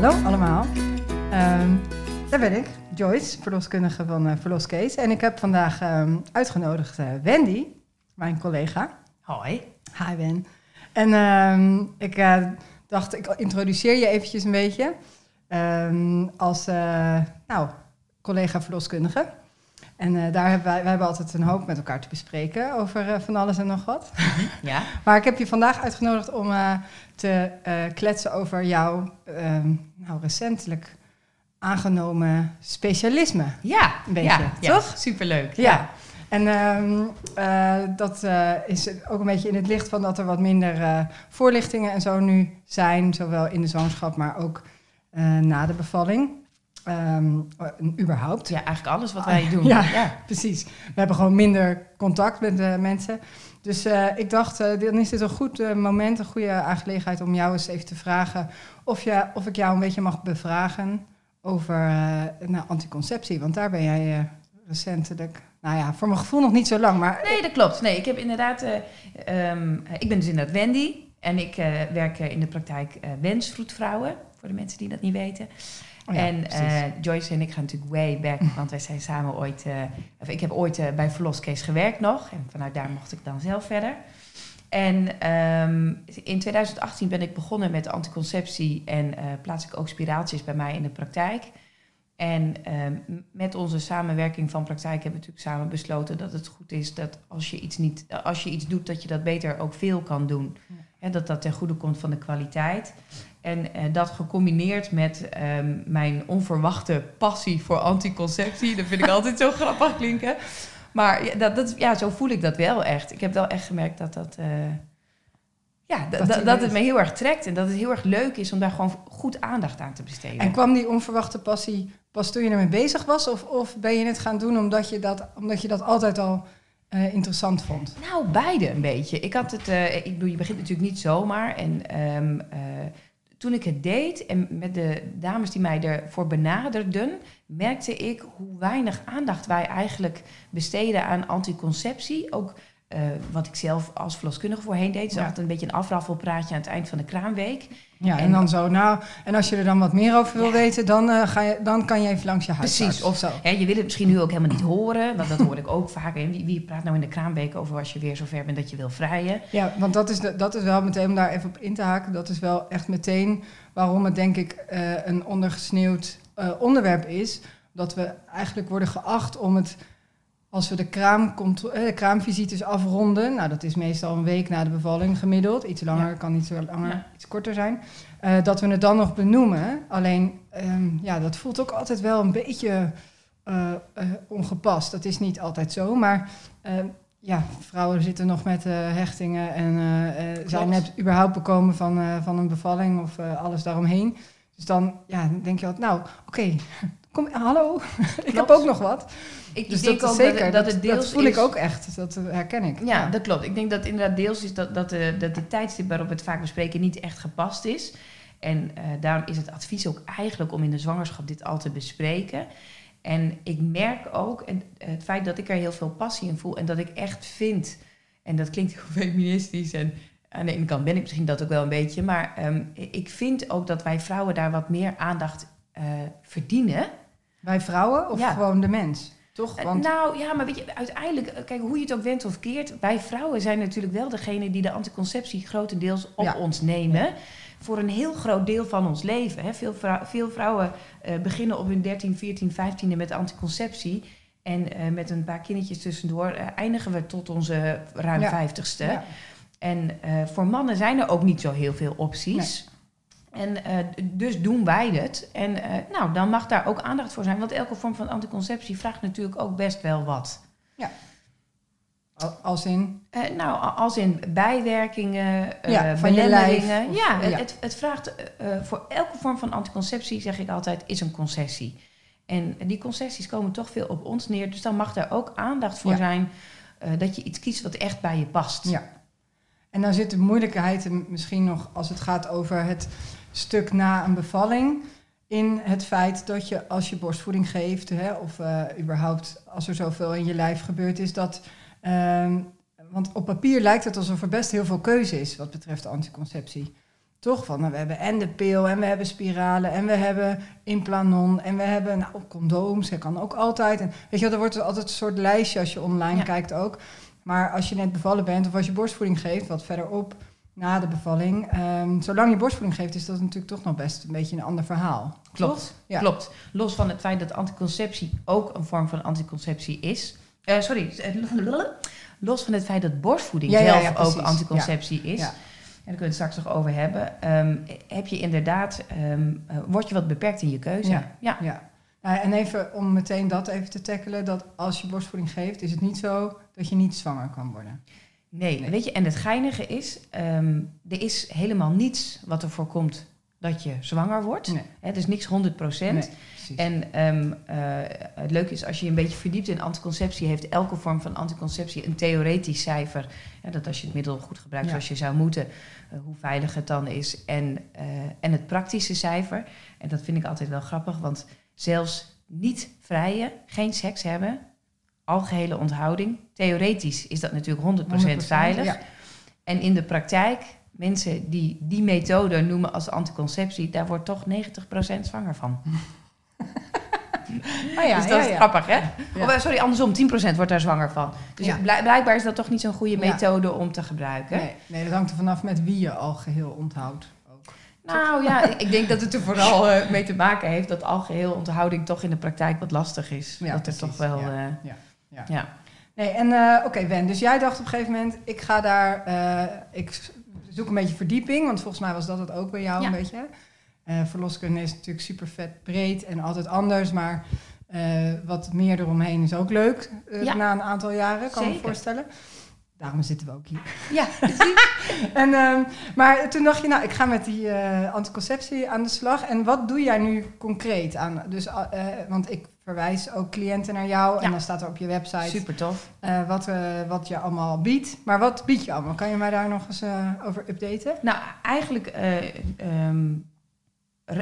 Hallo allemaal. Ehm, daar ben ik, Joyce, verloskundige van uh, Verloskees. En ik heb vandaag ehm, uitgenodigd uh, Wendy, mijn collega. Hoi. Hi Ben. En ehm, ik uh, dacht, ik introduceer je eventjes een beetje als nou, collega verloskundige. En daar hebben wij, wij hebben altijd een hoop met elkaar te bespreken over van alles en nog wat. Ja. maar ik heb je vandaag uitgenodigd om te kletsen over jouw nou, recentelijk aangenomen specialisme. Ja, een beetje, ja, toch? superleuk. Ja. ja. En uh, dat is ook een beetje in het licht van dat er wat minder eh, voorlichtingen en zo nu zijn, zowel in de zwangerschap, maar ook na de bevalling. Um, überhaupt. Ja, eigenlijk alles wat wij doen. Ja, ja, precies. We hebben gewoon minder contact met de mensen. Dus ik dacht, dan is dit een goed moment, een goede aangelegenheid om jou eens even te vragen of, je, of ik jou een beetje mag bevragen over nou, anticonceptie. Want daar ben jij recentelijk nou ja, voor mijn gevoel nog niet zo lang. Maar... Nee, dat klopt. Nee, ik heb inderdaad. Um, ik ben dus inderdaad Wendy. En ik werk in de praktijk wensvroedvrouwen. Voor de mensen die dat niet weten. Oh ja, en Joyce en ik gaan natuurlijk way back. Want wij zijn samen ooit. Of ik heb ooit bij Verloskees gewerkt nog. En vanuit daar mocht ik dan zelf verder. En um, in 2018 ben ik begonnen met anticonceptie. En plaats ik ook spiraaltjes bij mij in de praktijk. En ehm, met onze samenwerking van praktijk hebben we natuurlijk samen besloten dat het goed is dat als je iets, niet, als je iets doet, dat je dat beter ook veel kan doen. Ja. dat dat ten goede komt van de kwaliteit. En uh, dat gecombineerd met um, mijn onverwachte passie voor anticonceptie, dat vind ik altijd zo grappig klinken. Maar ja, dat, dat, ja, zo voel ik dat wel echt. Ik heb wel echt gemerkt dat dat. Uh, ja, dat, dat het me heel erg trekt en dat het heel erg leuk is om daar gewoon goed aandacht aan te besteden. En kwam die onverwachte passie pas toen je ermee bezig was? Of, of ben je het gaan doen omdat je dat, omdat je dat altijd al uh, interessant vond? Nou, beide een beetje. Ik had het, uh, ik bedoel, je begint natuurlijk niet zomaar. En um, uh, toen ik het deed en met de dames die mij ervoor benaderden, merkte ik hoe weinig aandacht wij eigenlijk besteden aan anticonceptie. Ook uh, wat ik zelf als verloskundige voorheen deed. Ja. altijd een beetje een afraffelpraatje aan het eind van de kraamweek. Ja, en, en, dan zo, nou, en als je er dan wat meer over wil ja. weten, dan, uh, ga je, dan kan je even langs je huis. Precies, of zo. Hè, je wil het misschien nu ook helemaal niet horen, want dat hoor ik ook vaak. Wie, wie praat nou in de kraamweek over als je weer zover bent dat je wil vrijen? Ja, want dat is, de, dat is wel meteen, om daar even op in te haken, dat is wel echt meteen waarom het denk ik uh, een ondergesneeuwd onderwerp is. Dat we eigenlijk worden geacht om het als we de, de kraamvisites afronden, nou dat is meestal een week na de bevalling gemiddeld, iets langer, ja. kan iets langer, ja. iets korter zijn, uh, dat we het dan nog benoemen. Alleen, um, ja, dat voelt ook altijd wel een beetje uh, uh, ongepast. Dat is niet altijd zo, maar ehm, ja, vrouwen zitten nog met hechtingen en zijn net überhaupt bekomen van, van een bevalling of alles daaromheen. Dus dan ja, denk je altijd, nou, oké, okay, kom, hallo, ik heb ook nog wat. Ik dus denk dat ook zeker, dat, het deels dat voel is, ik ook echt, dat herken ik. Ja, ja, dat klopt. Ik denk dat inderdaad deels is dat, dat, de, dat de tijdstip waarop we het vaak bespreken niet echt gepast is. En uh, daarom is het advies ook eigenlijk om in de zwangerschap dit al te bespreken. En ik merk ook en het feit dat ik er heel veel passie in voel en dat ik echt vind, en dat klinkt heel feministisch en aan de ene kant ben ik misschien dat ook wel een beetje, maar um, ik vind ook dat wij vrouwen daar wat meer aandacht uh, verdienen. Wij vrouwen of ja. gewoon de mens? Toch? Want... Nou ja, maar weet je, uiteindelijk, kijk, hoe je het ook went of keert, wij vrouwen zijn natuurlijk wel degene die de anticonceptie grotendeels op ja. ons nemen. Ja. Voor een heel groot deel van ons leven. Hè. Veel, vrou veel vrouwen uh, beginnen op hun 13, 14, 15e met anticonceptie. En uh, met een paar kindertjes tussendoor uh, eindigen we tot onze ruim ja. 50ste. En voor mannen zijn er ook niet zo heel veel opties. Nee. En uh, dus doen wij het. En uh, nou, dan mag daar ook aandacht voor zijn. Want elke vorm van anticonceptie vraagt natuurlijk ook best wel wat. Ja. Als in? Uh, nou, als in bijwerkingen, ja, van je lijf. Of, ja, ja, Het, het vraagt voor elke vorm van anticonceptie, zeg ik altijd, is een concessie. En die concessies komen toch veel op ons neer. Dus dan mag daar ook aandacht voor ja. zijn dat je iets kiest wat echt bij je past. Ja. En dan zit de moeilijkheid misschien nog als het gaat over het stuk na een bevalling in het feit dat je als je borstvoeding geeft, hè, of uh, überhaupt als er zoveel in je lijf gebeurd is, dat. Um, want op papier lijkt het alsof er best heel veel keuze is wat betreft anticonceptie. toch van, nou, we hebben en de pil en we hebben spiralen en we hebben implanon en we hebben nou, condooms. Dat kan ook altijd. En weet je, er wordt altijd een soort lijstje als je online kijkt ook. Maar als je net bevallen bent of als je borstvoeding geeft, wat verderop na de bevalling. Um, zolang je borstvoeding geeft, is dat natuurlijk toch nog best een beetje een ander verhaal. Klopt, ja. klopt. Los van het feit dat anticonceptie ook een vorm van anticonceptie is. Uh, sorry, los van het feit dat borstvoeding zelf ook anticonceptie is. En daar kunnen we het straks nog over hebben. Um, heb je inderdaad, um, word je wat beperkt in je keuze? Ja. ja. Nou, en even om meteen dat even te tackelen, dat als je borstvoeding geeft, is het niet zo dat je niet zwanger kan worden. Nee, weet je, en het geinige is, um, er is helemaal niets wat ervoor komt dat je zwanger wordt. Nee. Het is niks 100 procent. en um, uh, het leuke is, als je je een beetje verdiept in anticonceptie, heeft elke vorm van anticonceptie een theoretisch cijfer. Ja, dat als je het middel goed gebruikt zoals je zou moeten, uh, hoe veilig het dan is. En, uh, en het praktische cijfer. En dat vind ik altijd wel grappig, want zelfs niet vrijen, geen seks hebben, algehele onthouding. Theoretisch is dat natuurlijk 100%, veilig. Ja. En in de praktijk, mensen die die methode noemen als anticonceptie, daar wordt toch 90% zwanger van. Oh ja, dus dat is grappig, hè? Of, eh, sorry, andersom, 10% wordt daar zwanger van. Dus blijkbaar is dat toch niet zo'n goede methode om te gebruiken. Nee, nee, dat hangt er vanaf met wie je al geheel onthoudt. Nou ja, ik denk dat het er vooral uh, mee te maken heeft dat algeheel onthouding toch in de praktijk wat lastig is. dat er toch wel. Uh, ja. Ja. ja. Nee, en uh, oké, Ben, dus jij dacht op een gegeven moment, ik ga daar, ik zoek een beetje verdieping, want volgens mij was dat het ook bij jou een beetje. verloskunde is natuurlijk super vet breed en altijd anders, maar wat meer eromheen is ook leuk na een aantal jaren, kan ik me voorstellen. Daarom zitten we ook hier. Ja, en, um, maar toen dacht je, nou, ik ga met die uh, anticonceptie aan de slag. En wat doe jij nu concreet aan? Dus, uh, want ik verwijs ook cliënten naar jou en dan staat er op je website. Super tof. Uh, wat, wat je allemaal biedt. Maar wat bied je allemaal? Kan je mij daar nog eens over updaten? Nou, eigenlijk um,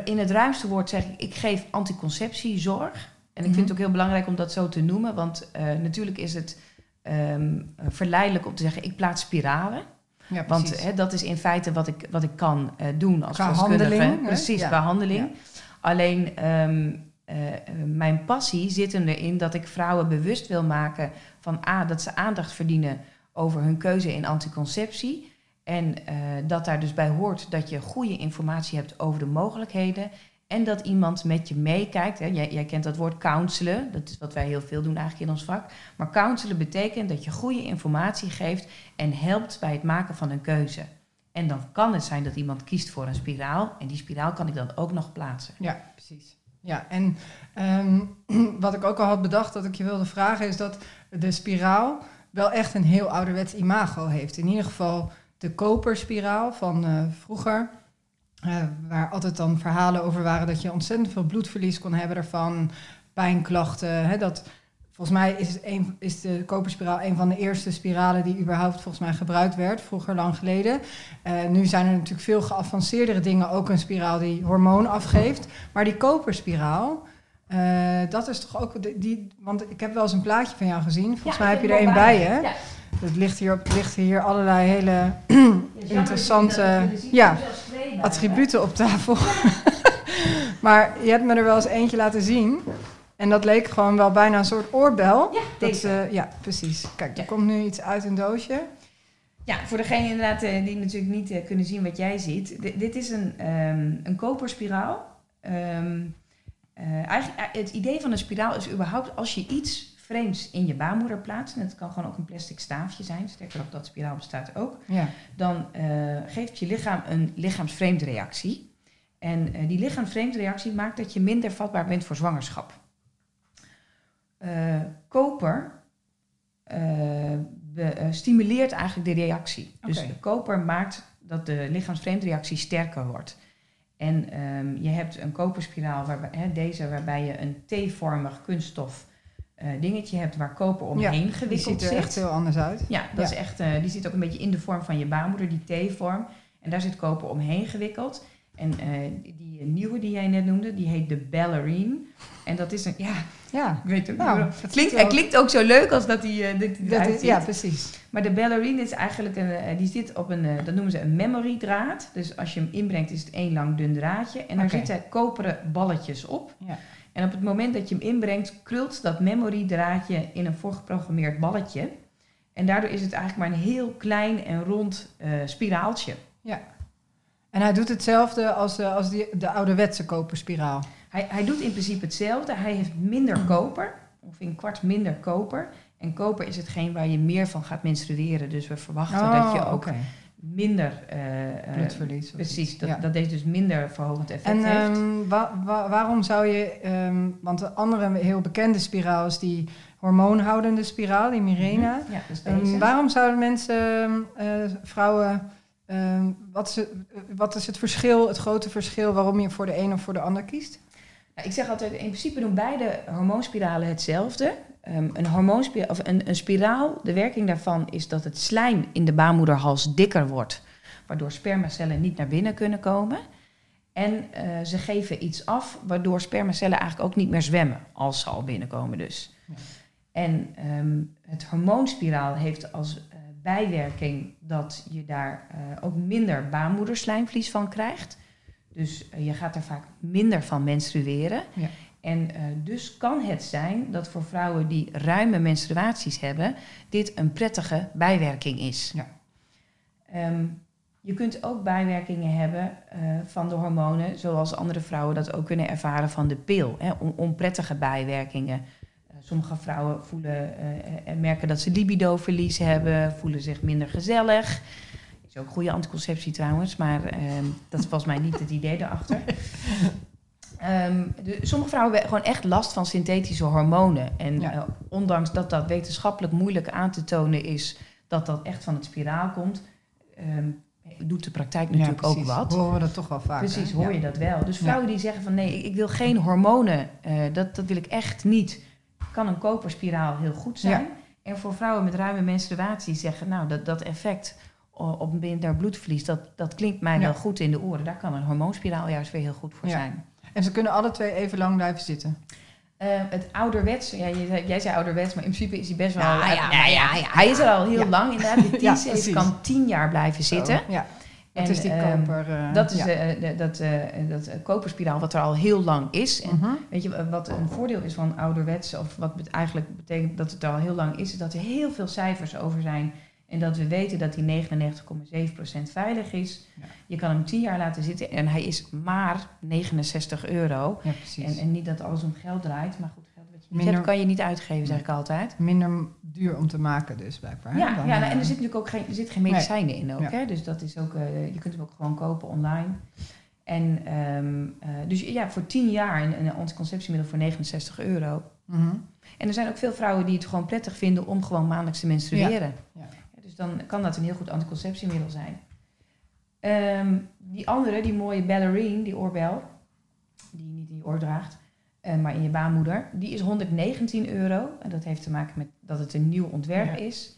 in het ruimste woord zeg ik, ik geef anticonceptiezorg. En ik vind het mhm. ook heel belangrijk om dat zo te noemen, want natuurlijk is het um, verleidelijk om te zeggen, ik plaats spiralen. Ja, Want dat is in feite wat ik, wat ik kan uh, doen als qua handeling. Precies, ja. qua handeling. Alleen um, uh, mijn passie zit erin dat ik vrouwen bewust wil maken van A, dat ze aandacht verdienen over hun keuze in anticonceptie. En uh, dat daar dus bij hoort dat je goede informatie hebt over de mogelijkheden. En dat iemand met je meekijkt. Jij, jij, kent dat woord counselen. Dat is wat wij heel veel doen eigenlijk in ons vak. Maar counselen betekent dat je goede informatie geeft en helpt bij het maken van een keuze. En dan kan het zijn dat iemand kiest voor een spiraal. En die spiraal kan ik dan ook nog plaatsen. Ja, precies. Ja, en um, wat ik ook al had bedacht dat ik je wilde vragen, is dat de spiraal wel echt een heel ouderwets imago heeft. In ieder geval de koperspiraal van uh, vroeger uh, waar altijd dan verhalen over waren dat je ontzettend veel bloedverlies kon hebben ervan, pijnklachten. Hè, dat, volgens mij is, een, is de koperspiraal een van de eerste spiralen die überhaupt volgens mij gebruikt werd, vroeger lang geleden. Uh, nu zijn er natuurlijk veel geavanceerdere dingen, ook een spiraal die hormoon afgeeft. Maar die koperspiraal, uh, dat is toch ook die, want ik heb wel eens een plaatje van jou gezien. Volgens mij heb je er een bij, hè? Ja. Het ligt hier, ligt hier allerlei hele interessante ja, attributen op tafel. maar je hebt me er wel eens eentje laten zien. En dat leek gewoon wel bijna een soort oorbel. Ja, dat, uh, ja precies. Kijk, er komt nu iets uit een doosje. Ja, voor degene inderdaad uh, die natuurlijk niet uh, kunnen zien wat jij ziet. D dit is een, um, een koperspiraal. Um, eigenlijk, het idee van een spiraal is überhaupt als je iets vreemds in je baarmoeder plaatsen, en het kan gewoon ook een plastic staafje zijn, sterker op dat spiraal bestaat ook, ja. dan uh, geeft je lichaam een lichaamsvreemdreactie. En uh, die lichaamsvreemdreactie maakt dat je minder vatbaar bent voor zwangerschap. Uh, koper stimuleert eigenlijk de reactie. Okay. Dus koper maakt dat de lichaamsvreemdreactie sterker wordt. En um, je hebt een koperspiraal, waarbij, hè, deze waarbij je een T-vormig kunststof uh, dingetje hebt waar koper omheen ja, gewikkeld zit. Die ziet er echt heel anders uit. Ja, dat Is echt, uh, die zit ook een beetje in de vorm van je baarmoeder, die T-vorm. En daar zit koper omheen gewikkeld. En uh, die nieuwe die jij net noemde, die heet de ballerine. En dat is een, ja, Ja. Ik weet het ook Nou, niet. Het klinkt, hij klinkt ook zo leuk als dat hij, eh, dat is, ja, precies. Maar de ballerine is eigenlijk een, eh, die zit op een, eh, dat noemen ze een memory draad. Dus als je hem inbrengt is het één lang dun draadje. En daar zitten koperen balletjes op. Ja. En op het moment dat je hem inbrengt, krult dat memory draadje in een voorgeprogrammeerd balletje. En daardoor is het eigenlijk maar een heel klein en rond eh, spiraaltje. En hij doet hetzelfde als, eh, als die, de ouderwetse koperspiraal. Hij, hij doet in principe hetzelfde. Hij heeft minder koper, ongeveer een kwart minder koper. En koper is hetgeen waar je meer van gaat menstrueren. Dus we verwachten dat je ook Oh, oké. Minder... eh, eh, Bloedverlies. Precies, dat, Ja. dat deze dus minder verhogend effect En heeft. ehm, wa- wa- waarom zou je, ehm, want de andere heel bekende spiraal is die hormoonhoudende spiraal, die Mirena. Ja, dus deze. waarom zouden mensen, eh, vrouwen, wat, is het, wat is het verschil, het grote verschil waarom je voor de een of voor de ander kiest? Ik zeg altijd, in principe doen beide hormoonspiralen hetzelfde. Ehm, een, hormoonspiraal, of een, een spiraal, de werking daarvan is dat het slijm in de baarmoederhals dikker wordt, waardoor spermacellen niet naar binnen kunnen komen. En eh, ze geven iets af, waardoor spermacellen eigenlijk ook niet meer zwemmen, als ze al binnenkomen dus. Ja. En ehm, het hormoonspiraal heeft als eh, bijwerking dat je daar eh, ook minder baarmoederslijmvlies van krijgt. Dus eh, je gaat er vaak minder van menstrueren. Ja. En eh, dus kan het zijn dat voor vrouwen die ruime menstruaties hebben, dit een prettige bijwerking is. Ja. Ehm, je kunt ook bijwerkingen hebben eh, van de hormonen, zoals andere vrouwen dat ook kunnen ervaren van de pil. Hè, on- onprettige bijwerkingen. Sommige vrouwen voelen en merken dat ze libidoverlies hebben, voelen zich minder gezellig. Is ook goede anticonceptie trouwens, maar ehm, dat volgens mij niet het idee daarachter. Ehm, de, sommige vrouwen hebben gewoon echt last van synthetische hormonen. En Ja. eh, ondanks dat dat wetenschappelijk moeilijk aan te tonen is dat dat echt van het spiraal komt, ehm, doet de praktijk natuurlijk ook wat. Horen we dat toch wel vaak. Precies, hè? hoor Ja. je dat wel. Dus vrouwen die zeggen van nee, ik, ik wil geen hormonen, eh, dat, dat wil ik echt niet. Kan een koperspiraal heel goed zijn. En voor vrouwen met ruime menstruatie zeggen, nou dat, dat effect op minder bloedverlies, dat, dat klinkt mij Ja. wel goed in de oren. Daar kan een hormoonspiraal juist weer heel goed voor Ja. zijn. En ze kunnen alle twee even lang blijven zitten. Eh, het ouderwets, ja, jij, zei- jij zei ouderwets, maar in principe is hij best wel... Ja, hij- ja, nou ja, ja, hij is er al heel lang inderdaad. De precies. kan tien jaar blijven zitten. Zo, Ja, dat is die ehm, koper. eh, Dat is eh, de- dat, dat koperspiraal wat er al heel lang is. En Mhm. weet je wat een voordeel is van ouderwets, of wat eigenlijk betekent dat het er al heel lang is, is dat er heel veel cijfers over zijn. En dat we weten dat die 99,7% veilig is. Ja. Je kan hem 10 jaar laten zitten en hij is maar 69 euro. Ja, precies. En, en niet dat alles om geld draait, maar goed, geld wat je niet Minder- hebt kan je niet uitgeven, zeg ik altijd. Minder duur om te maken dus blijkbaar. Ja, dan, ja nou, en eh, er zit natuurlijk ook geen, er zit geen medicijnen in ook. Ja. Hè? Dus dat is ook, eh, je kunt hem ook gewoon kopen online. En ehm, eh, dus ja, voor 10 jaar een, een anticonceptiemiddel voor 69 euro. mhm. En er zijn ook veel vrouwen die het gewoon prettig vinden om gewoon maandelijks te menstrueren. Ja. Dus dan kan dat een heel goed anticonceptiemiddel zijn. Ehm, die andere, die mooie ballerine, die oorbel, die je niet in je oor draagt, eh, maar in je baarmoeder, die is 119 euro. En dat heeft te maken met dat het een nieuw ontwerp Ja. is.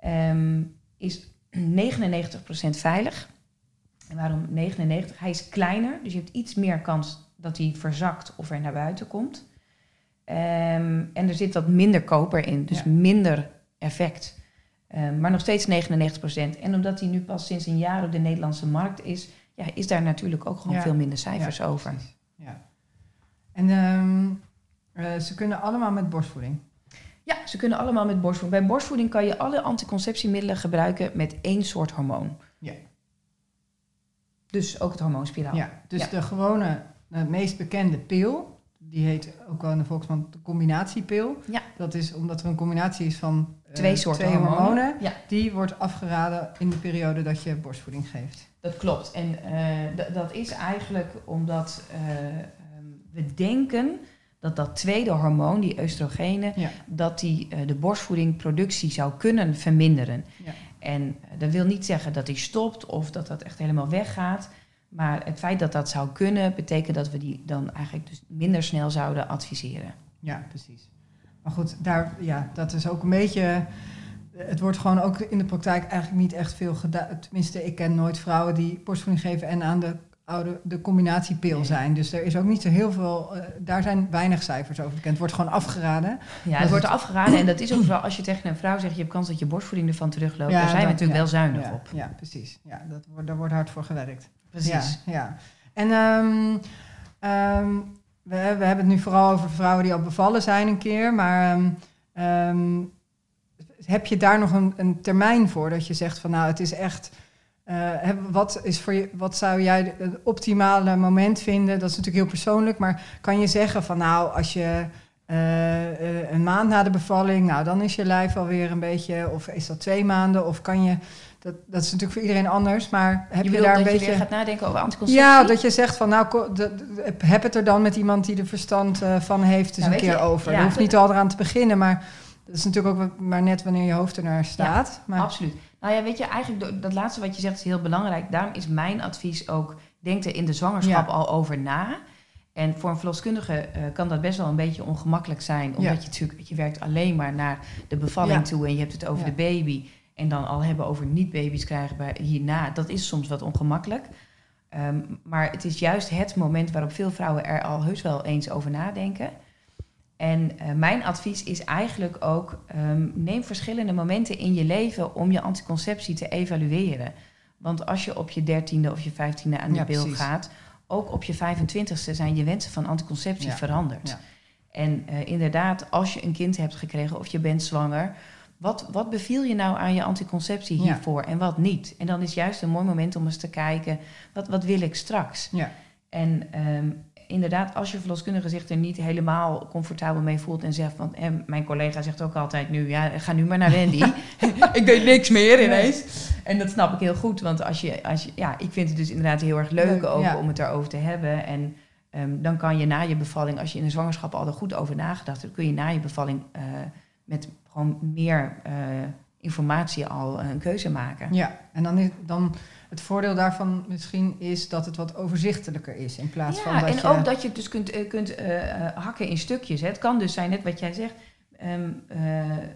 Ehm, is 99% veilig. En waarom 99? Hij is kleiner, dus je hebt iets meer kans dat hij verzakt of er naar buiten komt. Ehm, en er zit wat minder koper in, dus Ja. minder effect. Ehm, maar nog steeds 99%. En omdat hij nu pas sinds een jaar op de Nederlandse markt is, ja, is daar natuurlijk ook gewoon Ja. veel minder cijfers Ja, over. Ja. En ehm, eh, ze kunnen allemaal met borstvoeding. Ja, ze kunnen allemaal met borstvoeding. Bij borstvoeding kan je alle anticonceptiemiddelen gebruiken met één soort hormoon. Ja. Dus ook het hormoonspiraal. Ja, dus Ja. de gewone, de meest bekende pil, die heet ook wel in de volksmond de combinatiepil. Ja. Dat is omdat er een combinatie is van eh, Twee soorten twee hormonen. hormonen. Ja. Die wordt afgeraden in de periode dat je borstvoeding geeft. Dat klopt. En eh, dat is eigenlijk omdat eh, ehm, we denken dat dat tweede hormoon, die oestrogenen, Ja. dat die eh, de borstvoedingproductie zou kunnen verminderen. Ja. En eh, dat wil niet zeggen dat die stopt of dat dat echt helemaal weggaat. Maar het feit dat dat zou kunnen, betekent dat we die dan eigenlijk dus minder snel zouden adviseren. Ja, precies. Maar goed, daar, ja, dat is ook een beetje. Het wordt gewoon ook in de praktijk eigenlijk niet echt veel gedaan. Tenminste, ik ken nooit vrouwen die borstvoeding geven en aan de oude, de combinatiepil zijn. Dus er is ook niet zo heel veel, uh, daar zijn weinig cijfers over bekend. Het wordt gewoon afgeraden. Ja, het wordt afgeraden en dat is ook vooral als je tegen een vrouw zegt, je hebt kans dat je borstvoeding ervan terugloopt. daar zijn we natuurlijk wel zuinig ja, op. Ja, precies. Ja, dat wordt, daar wordt hard voor gewerkt. Precies. Ja, ja. En um, um, we, we, hebben het nu vooral over vrouwen die al bevallen zijn een keer, maar um, heb je daar nog een, een, termijn voor dat je zegt van nou, het is echt. Uh, wat, is voor je, wat zou jij het optimale moment vinden? Dat is natuurlijk heel persoonlijk, maar kan je zeggen van nou, als je uh, een maand na de bevalling, nou dan is je lijf alweer een beetje, of is dat twee maanden, of kan je dat, dat is natuurlijk voor iedereen anders, maar heb je, je daar een beetje... je gaat nadenken over anticonceptie? Ja, dat je zegt van nou, heb het er dan met iemand die er verstand uh, van heeft eens nou, een keer je, over. Ja, je hoeft niet al eraan te beginnen, maar dat is natuurlijk ook maar net wanneer je hoofd er naar staat. Ja, maar... absoluut. Nou ja, weet je, eigenlijk dat laatste wat je zegt is heel belangrijk. Daarom is mijn advies ook, denk er in de zwangerschap al over na. En voor een verloskundige uh, kan dat best wel een beetje ongemakkelijk zijn. Omdat je natuurlijk, je werkt alleen maar naar de bevalling toe en je hebt het over de baby. En dan al hebben over niet-baby's krijgen bij hierna. Dat is soms wat ongemakkelijk. Um, maar het is juist het moment waarop veel vrouwen er al heus wel eens over nadenken. En uh, mijn advies is eigenlijk ook: um, neem verschillende momenten in je leven om je anticonceptie te evalueren. Want als je op je dertiende of je vijftiende aan de ja, precies. gaat, ook op je 25ste zijn je wensen van anticonceptie ja. veranderd. Ja. En uh, inderdaad, als je een kind hebt gekregen of je bent zwanger, wat, wat beviel je nou aan je anticonceptie hiervoor en wat niet? En dan is juist een mooi moment om eens te kijken, wat, wat wil ik straks? Ja. En um, inderdaad, als je verloskundige zich er niet helemaal comfortabel mee voelt en zegt van, en mijn collega zegt ook altijd nu, ja, ga nu maar naar Wendy. ik weet niks meer ineens. En dat snap ik heel goed, want als je, als je, ja, ik vind het dus inderdaad heel erg leuk, leuk ook ja. om het daarover te hebben. En um, dan kan je na je bevalling, als je in de zwangerschap al er goed over nagedacht hebt, kun je na je bevalling uh, met gewoon meer uh, informatie al een keuze maken. Ja, en dan, is, dan het voordeel daarvan misschien is dat het wat overzichtelijker is in plaats ja, van dat en je... ook dat je het dus kunt, uh, kunt uh, hakken in stukjes. Hè. Het kan dus zijn, net wat jij zegt, um,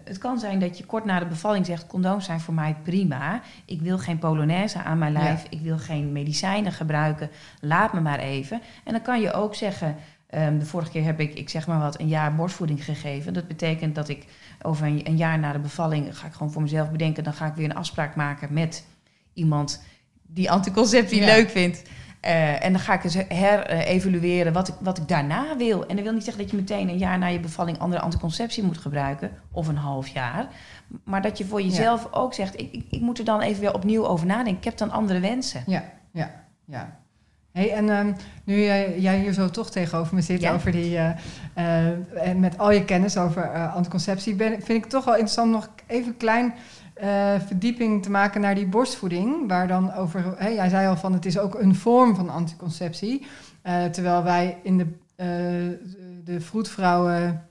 het kan zijn dat je kort na de bevalling zegt, condooms zijn voor mij prima. Ik wil geen polonaise aan mijn lijf, ja. ik wil geen medicijnen gebruiken, laat me maar even. En dan kan je ook zeggen, um, de vorige keer heb ik, ik zeg maar wat, een jaar borstvoeding gegeven. Dat betekent dat ik over een, een jaar na de bevalling, ga ik gewoon voor mezelf bedenken, dan ga ik weer een afspraak maken met iemand die anticonceptie ja. leuk vindt. Uh, en dan ga ik eens herevalueren wat ik, wat ik daarna wil. En dat wil niet zeggen dat je meteen een jaar na je bevalling andere anticonceptie moet gebruiken. Of een half jaar. Maar dat je voor jezelf ja. ook zegt, ik, ik, ik, moet er dan even weer opnieuw over nadenken. Ik heb dan andere wensen. Ja, ja, ja. Hey, en um, nu uh, jij hier zo toch tegenover me zit ja. over die, uh, en met al je kennis over anticonceptie, ben, vind ik het toch wel interessant nog even klein verdieping te maken naar die borstvoeding. Waar dan over, hey, jij zei al van het is ook een vorm van anticonceptie. Terwijl wij in de, de vroedvrouwen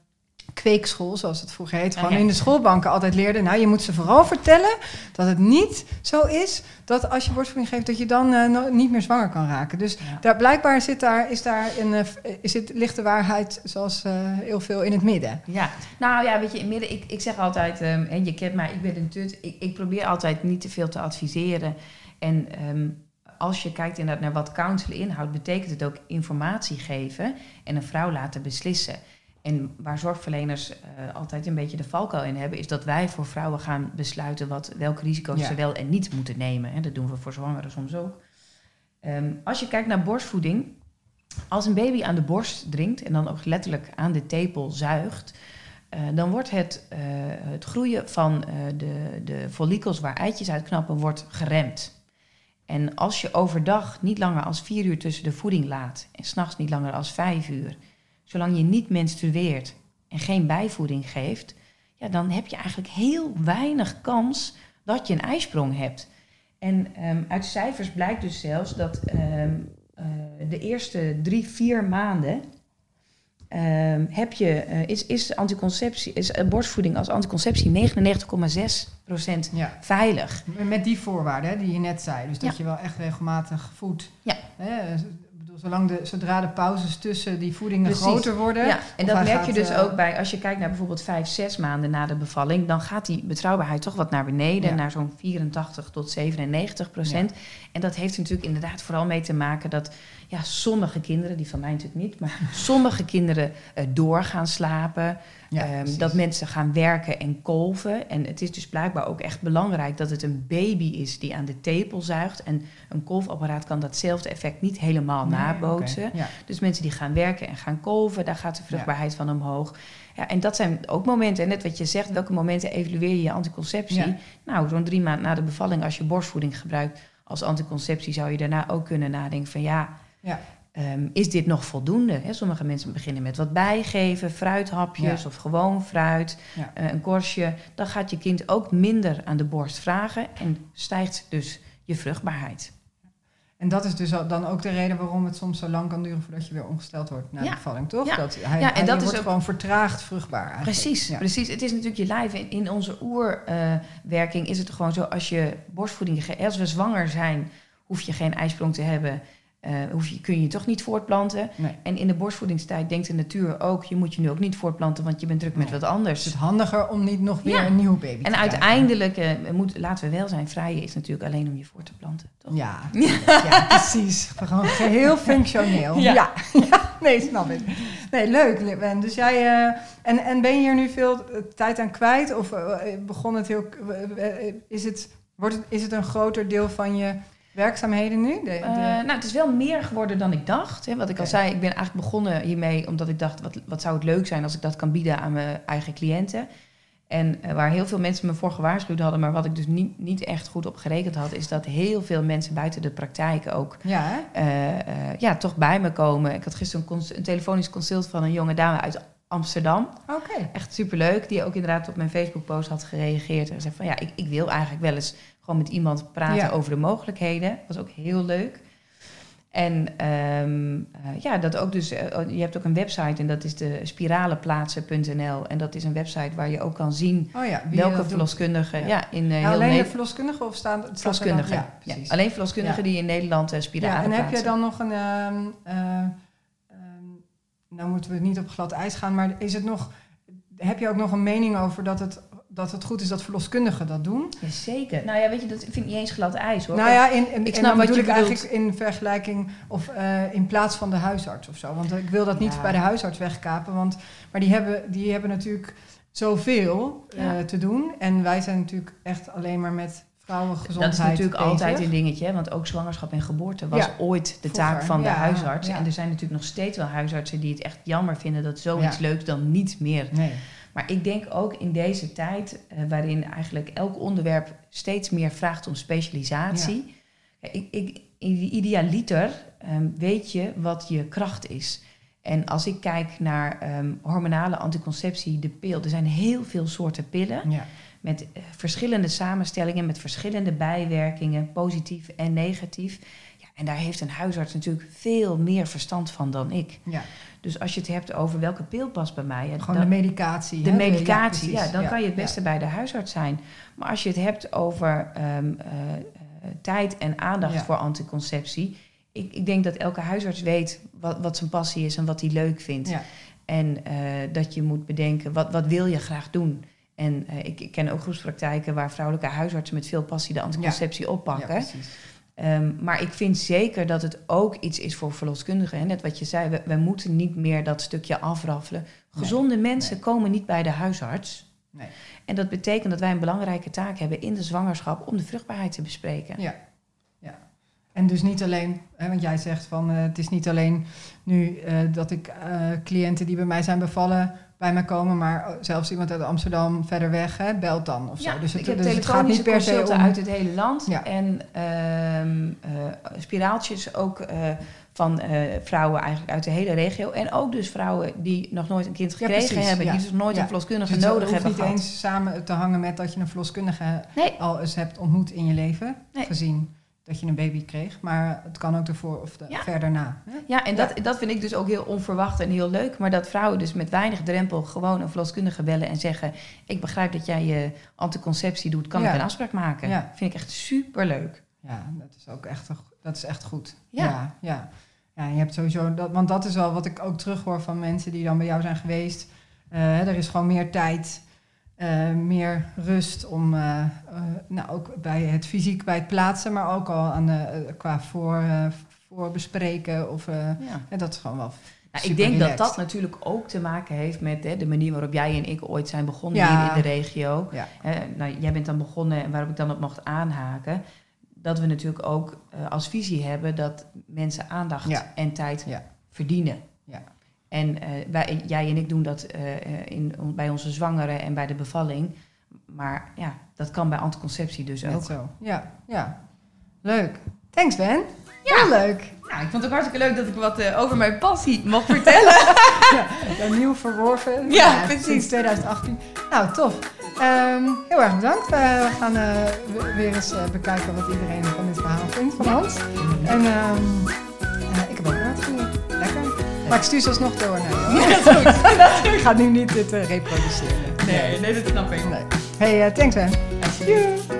kweekschool, zoals het vroeger heet, gewoon in de schoolbanken altijd leerden. Nou, je moet ze vooral vertellen dat het niet zo is dat als je borstvoeding geeft, dat je dan uh, no niet meer zwanger kan raken. Dus ja. daar, blijkbaar zit daar, is daar een, uh, is het, ligt de waarheid zoals uh, heel veel in het midden. Ja, nou ja, weet je, in het midden, ik, ik zeg altijd, um, en je kent mij, ik ben een tut, ik, ik probeer altijd niet te veel te adviseren. En um, als je kijkt inderdaad naar wat counsel inhoudt, betekent het ook informatie geven en een vrouw laten beslissen. En waar zorgverleners uh, altijd een beetje de valkuil in hebben, is dat wij voor vrouwen gaan besluiten wat, welke risico's ja. ze wel en niet moeten nemen. En dat doen we voor zwangeren soms ook. Um, als je kijkt naar borstvoeding, als een baby aan de borst drinkt en dan ook letterlijk aan de tepel zuigt, uh, dan wordt het, uh, het groeien van de, de follicels waar eitjes uitknappen, wordt geremd. En als je overdag niet langer als vier uur tussen de voeding laat en s'nachts niet langer als vijf uur, zolang je niet menstrueert en geen bijvoeding geeft, ja, dan heb je eigenlijk heel weinig kans dat je een ijsprong hebt. En um, uit cijfers blijkt dus zelfs dat um, uh, de eerste drie, vier maanden um, heb je, uh, is, is, anticonceptie, is borstvoeding als anticonceptie 99,6% ja. veilig. Met die voorwaarden hè, die je net zei. Dus dat ja. je wel echt regelmatig voedt. Ja. Hè, zolang de, zodra de pauzes tussen die voedingen groter worden. Ja, en dat merk je dus ook bij, als je kijkt naar bijvoorbeeld vijf, zes maanden na de bevalling, dan gaat die betrouwbaarheid toch wat naar beneden, naar zo'n 84 tot 97 procent. En dat heeft natuurlijk inderdaad vooral mee te maken dat ja, sommige kinderen, die van mij natuurlijk niet, maar sommige kinderen uh, door gaan slapen. Ehm, dat mensen gaan werken en kolven. En het is dus blijkbaar ook echt belangrijk dat het een baby is die aan de tepel zuigt. En een kolfapparaat kan datzelfde effect niet helemaal nabootsen. Dus mensen die gaan werken en gaan kolven, daar gaat de vruchtbaarheid van omhoog. Ja, en dat zijn ook momenten, net wat je zegt, welke momenten evalueer je je anticonceptie? Nou, zo'n drie maanden na de bevalling, als je borstvoeding gebruikt als anticonceptie, zou je daarna ook kunnen nadenken van ja, ja. Ehm, is dit nog voldoende? sommige mensen beginnen met wat bijgeven, fruithapjes of gewoon fruit, eh, een korstje. Dan gaat je kind ook minder aan de borst vragen en stijgt dus je vruchtbaarheid. En dat is dus dan ook de reden waarom het soms zo lang kan duren voordat je weer ongesteld wordt na de bevalling, toch? Ja, dat hij, ja en dat is wordt gewoon vertraagd vruchtbaar. Eigenlijk. Precies, precies. Het is natuurlijk je lijf. In, in onze oerwerking uh, is het gewoon zo als je borstvoeding, als we zwanger zijn, hoef je geen ijsprong te hebben. Uh, hoef je, kun je je toch niet voortplanten. En in de borstvoedingstijd denkt de natuur ook... je moet je nu ook niet voortplanten, want je bent druk met wat anders. Het is handiger om niet nog weer een nieuw baby en te En uiteindelijk, uh, moet, laten we wel zijn... vrijen is natuurlijk alleen om je voor te planten, toch? Ja, ja precies. Gewoon geheel functioneel. Ja. ja. nee, snap ik. Nee, leuk, Ben. Dus jij... Uh, en, en ben je hier nu veel tijd aan kwijt? Of begon het heel... is, het, wordt het, is het een groter deel van je werkzaamheden nu? De, eh, nou, het is wel meer geworden dan ik dacht. Hè. Wat ik al zei, ik ben eigenlijk begonnen hiermee omdat ik dacht... Wat, wat zou het leuk zijn als ik dat kan bieden aan mijn eigen cliënten. En uh, waar heel veel mensen me voor gewaarschuwd hadden... maar wat ik dus niet, niet echt goed op gerekend had... is dat heel veel mensen buiten de praktijk ook ja, uh, ja, toch bij me komen. Ik had gisteren een, een telefonisch consult van een jonge dame uit Amsterdam. Oké. Echt superleuk. Die ook inderdaad op mijn Facebook-post had gereageerd. En zei van ja, ik, ik wil eigenlijk wel eens gewoon met iemand praten over de mogelijkheden. Dat was ook heel leuk. En um, uh, ja, dat ook dus, uh, je hebt ook een website en dat is de spiralenplaatsen.nl. En dat is een website waar je ook kan zien oh ja, welke verloskundigen ja. in uh, Alleen de verloskundigen of staan verloskundigen? Ja, precies. alleen verloskundigen die in Nederland spiralen Ja, en heb je dan nog een, um, nou moeten we niet op glad ijs gaan, maar is het nog, heb je ook nog een mening over dat het dat het goed is dat verloskundigen dat doen. Zeker. Nou ja, weet je, dat vind ik niet eens glad ijs hoor. Nou ja, in, in, ik snap wat je eigenlijk in vergelijking of uh, in plaats van de huisarts of zo. Want ik wil dat niet bij de huisarts wegkapen. Want, maar die hebben, die hebben natuurlijk zoveel uh, te doen. En wij zijn natuurlijk echt alleen maar met vrouwengezondheid. Dat is natuurlijk altijd een dingetje, hè? want ook zwangerschap en geboorte was ooit de taak van de huisarts. En er zijn natuurlijk nog steeds wel huisartsen die het echt jammer vinden dat zoiets leuks dan niet meer. Nee. Maar ik denk ook in deze tijd, uh, waarin eigenlijk elk onderwerp steeds meer vraagt om specialisatie. Ja. Ik, ik, idealiter um, weet je wat je kracht is. En als ik kijk naar um, hormonale anticonceptie, de pil, er zijn heel veel soorten pillen. Ja. Met uh, verschillende samenstellingen, met verschillende bijwerkingen, positief en negatief. Ja, en daar heeft een huisarts natuurlijk veel meer verstand van dan ik. Ja. Dus als je het hebt over welke pil past bij mij. Gewoon de medicatie. De medicatie, ja, dan kan je het beste bij de huisarts zijn. Maar als je het hebt over um, uh, tijd en aandacht voor anticonceptie. Ik, ik, denk dat elke huisarts weet wat, wat zijn passie is en wat hij leuk vindt. En uh, dat je moet bedenken, wat, wat wil je graag doen? En uh, ik, ik, ken ook groepspraktijken waar vrouwelijke huisartsen met veel passie de anticonceptie oppakken. Um, maar ik vind zeker dat het ook iets is voor verloskundigen. Hè? Net wat je zei, we, we, moeten niet meer dat stukje afraffelen. Gezonde mensen komen niet bij de huisarts. Nee. En dat betekent dat wij een belangrijke taak hebben in de zwangerschap om de vruchtbaarheid te bespreken. Ja, ja. En dus niet alleen, hè, want jij zegt van uh, het is niet alleen nu uh, dat ik uh, cliënten die bij mij zijn bevallen bij me komen, maar zelfs iemand uit Amsterdam verder weg, hè, belt dan of ja, zo. Dus het, ik heb dus het gaat niet per se om... uit het hele land. Ja. En um, uh, spiraaltjes ook uh, van uh, vrouwen eigenlijk uit de hele regio. En ook dus vrouwen die nog nooit een kind gekregen ja, hebben, die dus nooit een verloskundige dus nodig hebben gehad. Het niet eens samen te hangen met dat je een verloskundige nee. al eens hebt ontmoet in je leven, nee. gezien dat je een baby kreeg. Maar het kan ook ervoor of de, ja. verder na. Hè? Ja, en dat, dat vind ik dus ook heel onverwacht en heel leuk. Maar dat vrouwen dus met weinig drempel gewoon een verloskundige bellen en zeggen... ik begrijp dat jij je anticonceptie doet, kan ik een afspraak maken? Ja. Vind ik echt super leuk. Ja, dat is ook echt, dat is echt goed. Ja. ja. Ja, je hebt sowieso, dat, want dat is wel wat ik ook terughoor van mensen die dan bij jou zijn geweest. Uh, er is gewoon meer tijd, uh, meer rust om, uh, nou ook bij het fysiek, bij het plaatsen, maar ook al aan de, qua voor, voor bespreken. Of, ja. dat is gewoon wel. Nou, ik denk dat dat natuurlijk ook te maken heeft met hè, de manier waarop jij en ik ooit zijn begonnen hier in de regio. Ja. nou, jij bent dan begonnen en waarop ik dan op mocht aanhaken dat we natuurlijk ook als visie hebben dat mensen aandacht en tijd verdienen. Ja. En uh, wij, jij en ik doen dat uh, in, bij onze zwangeren en bij de bevalling. Maar ja, dat kan bij anticonceptie dus ook. zo. Ja, ja. Leuk. Thanks Ben. Ja. Heel leuk. Nou, ik vond het ook hartstikke leuk dat ik wat over mijn passie mocht vertellen. ja, nieuw verworven. Ja, ja precies. Sinds 2018. Nou, tof. Um, heel erg bedankt. we gaan uh, weer eens bekijken wat iedereen van dit verhaal vindt van Hans. En um, Maar ik stuur ze alsnog door naar jou. Ja, dat is goed. ik ga nu niet dit reproduceren. Nee, nee, dat snap ik. Nee. Hey, thanks man. Doei.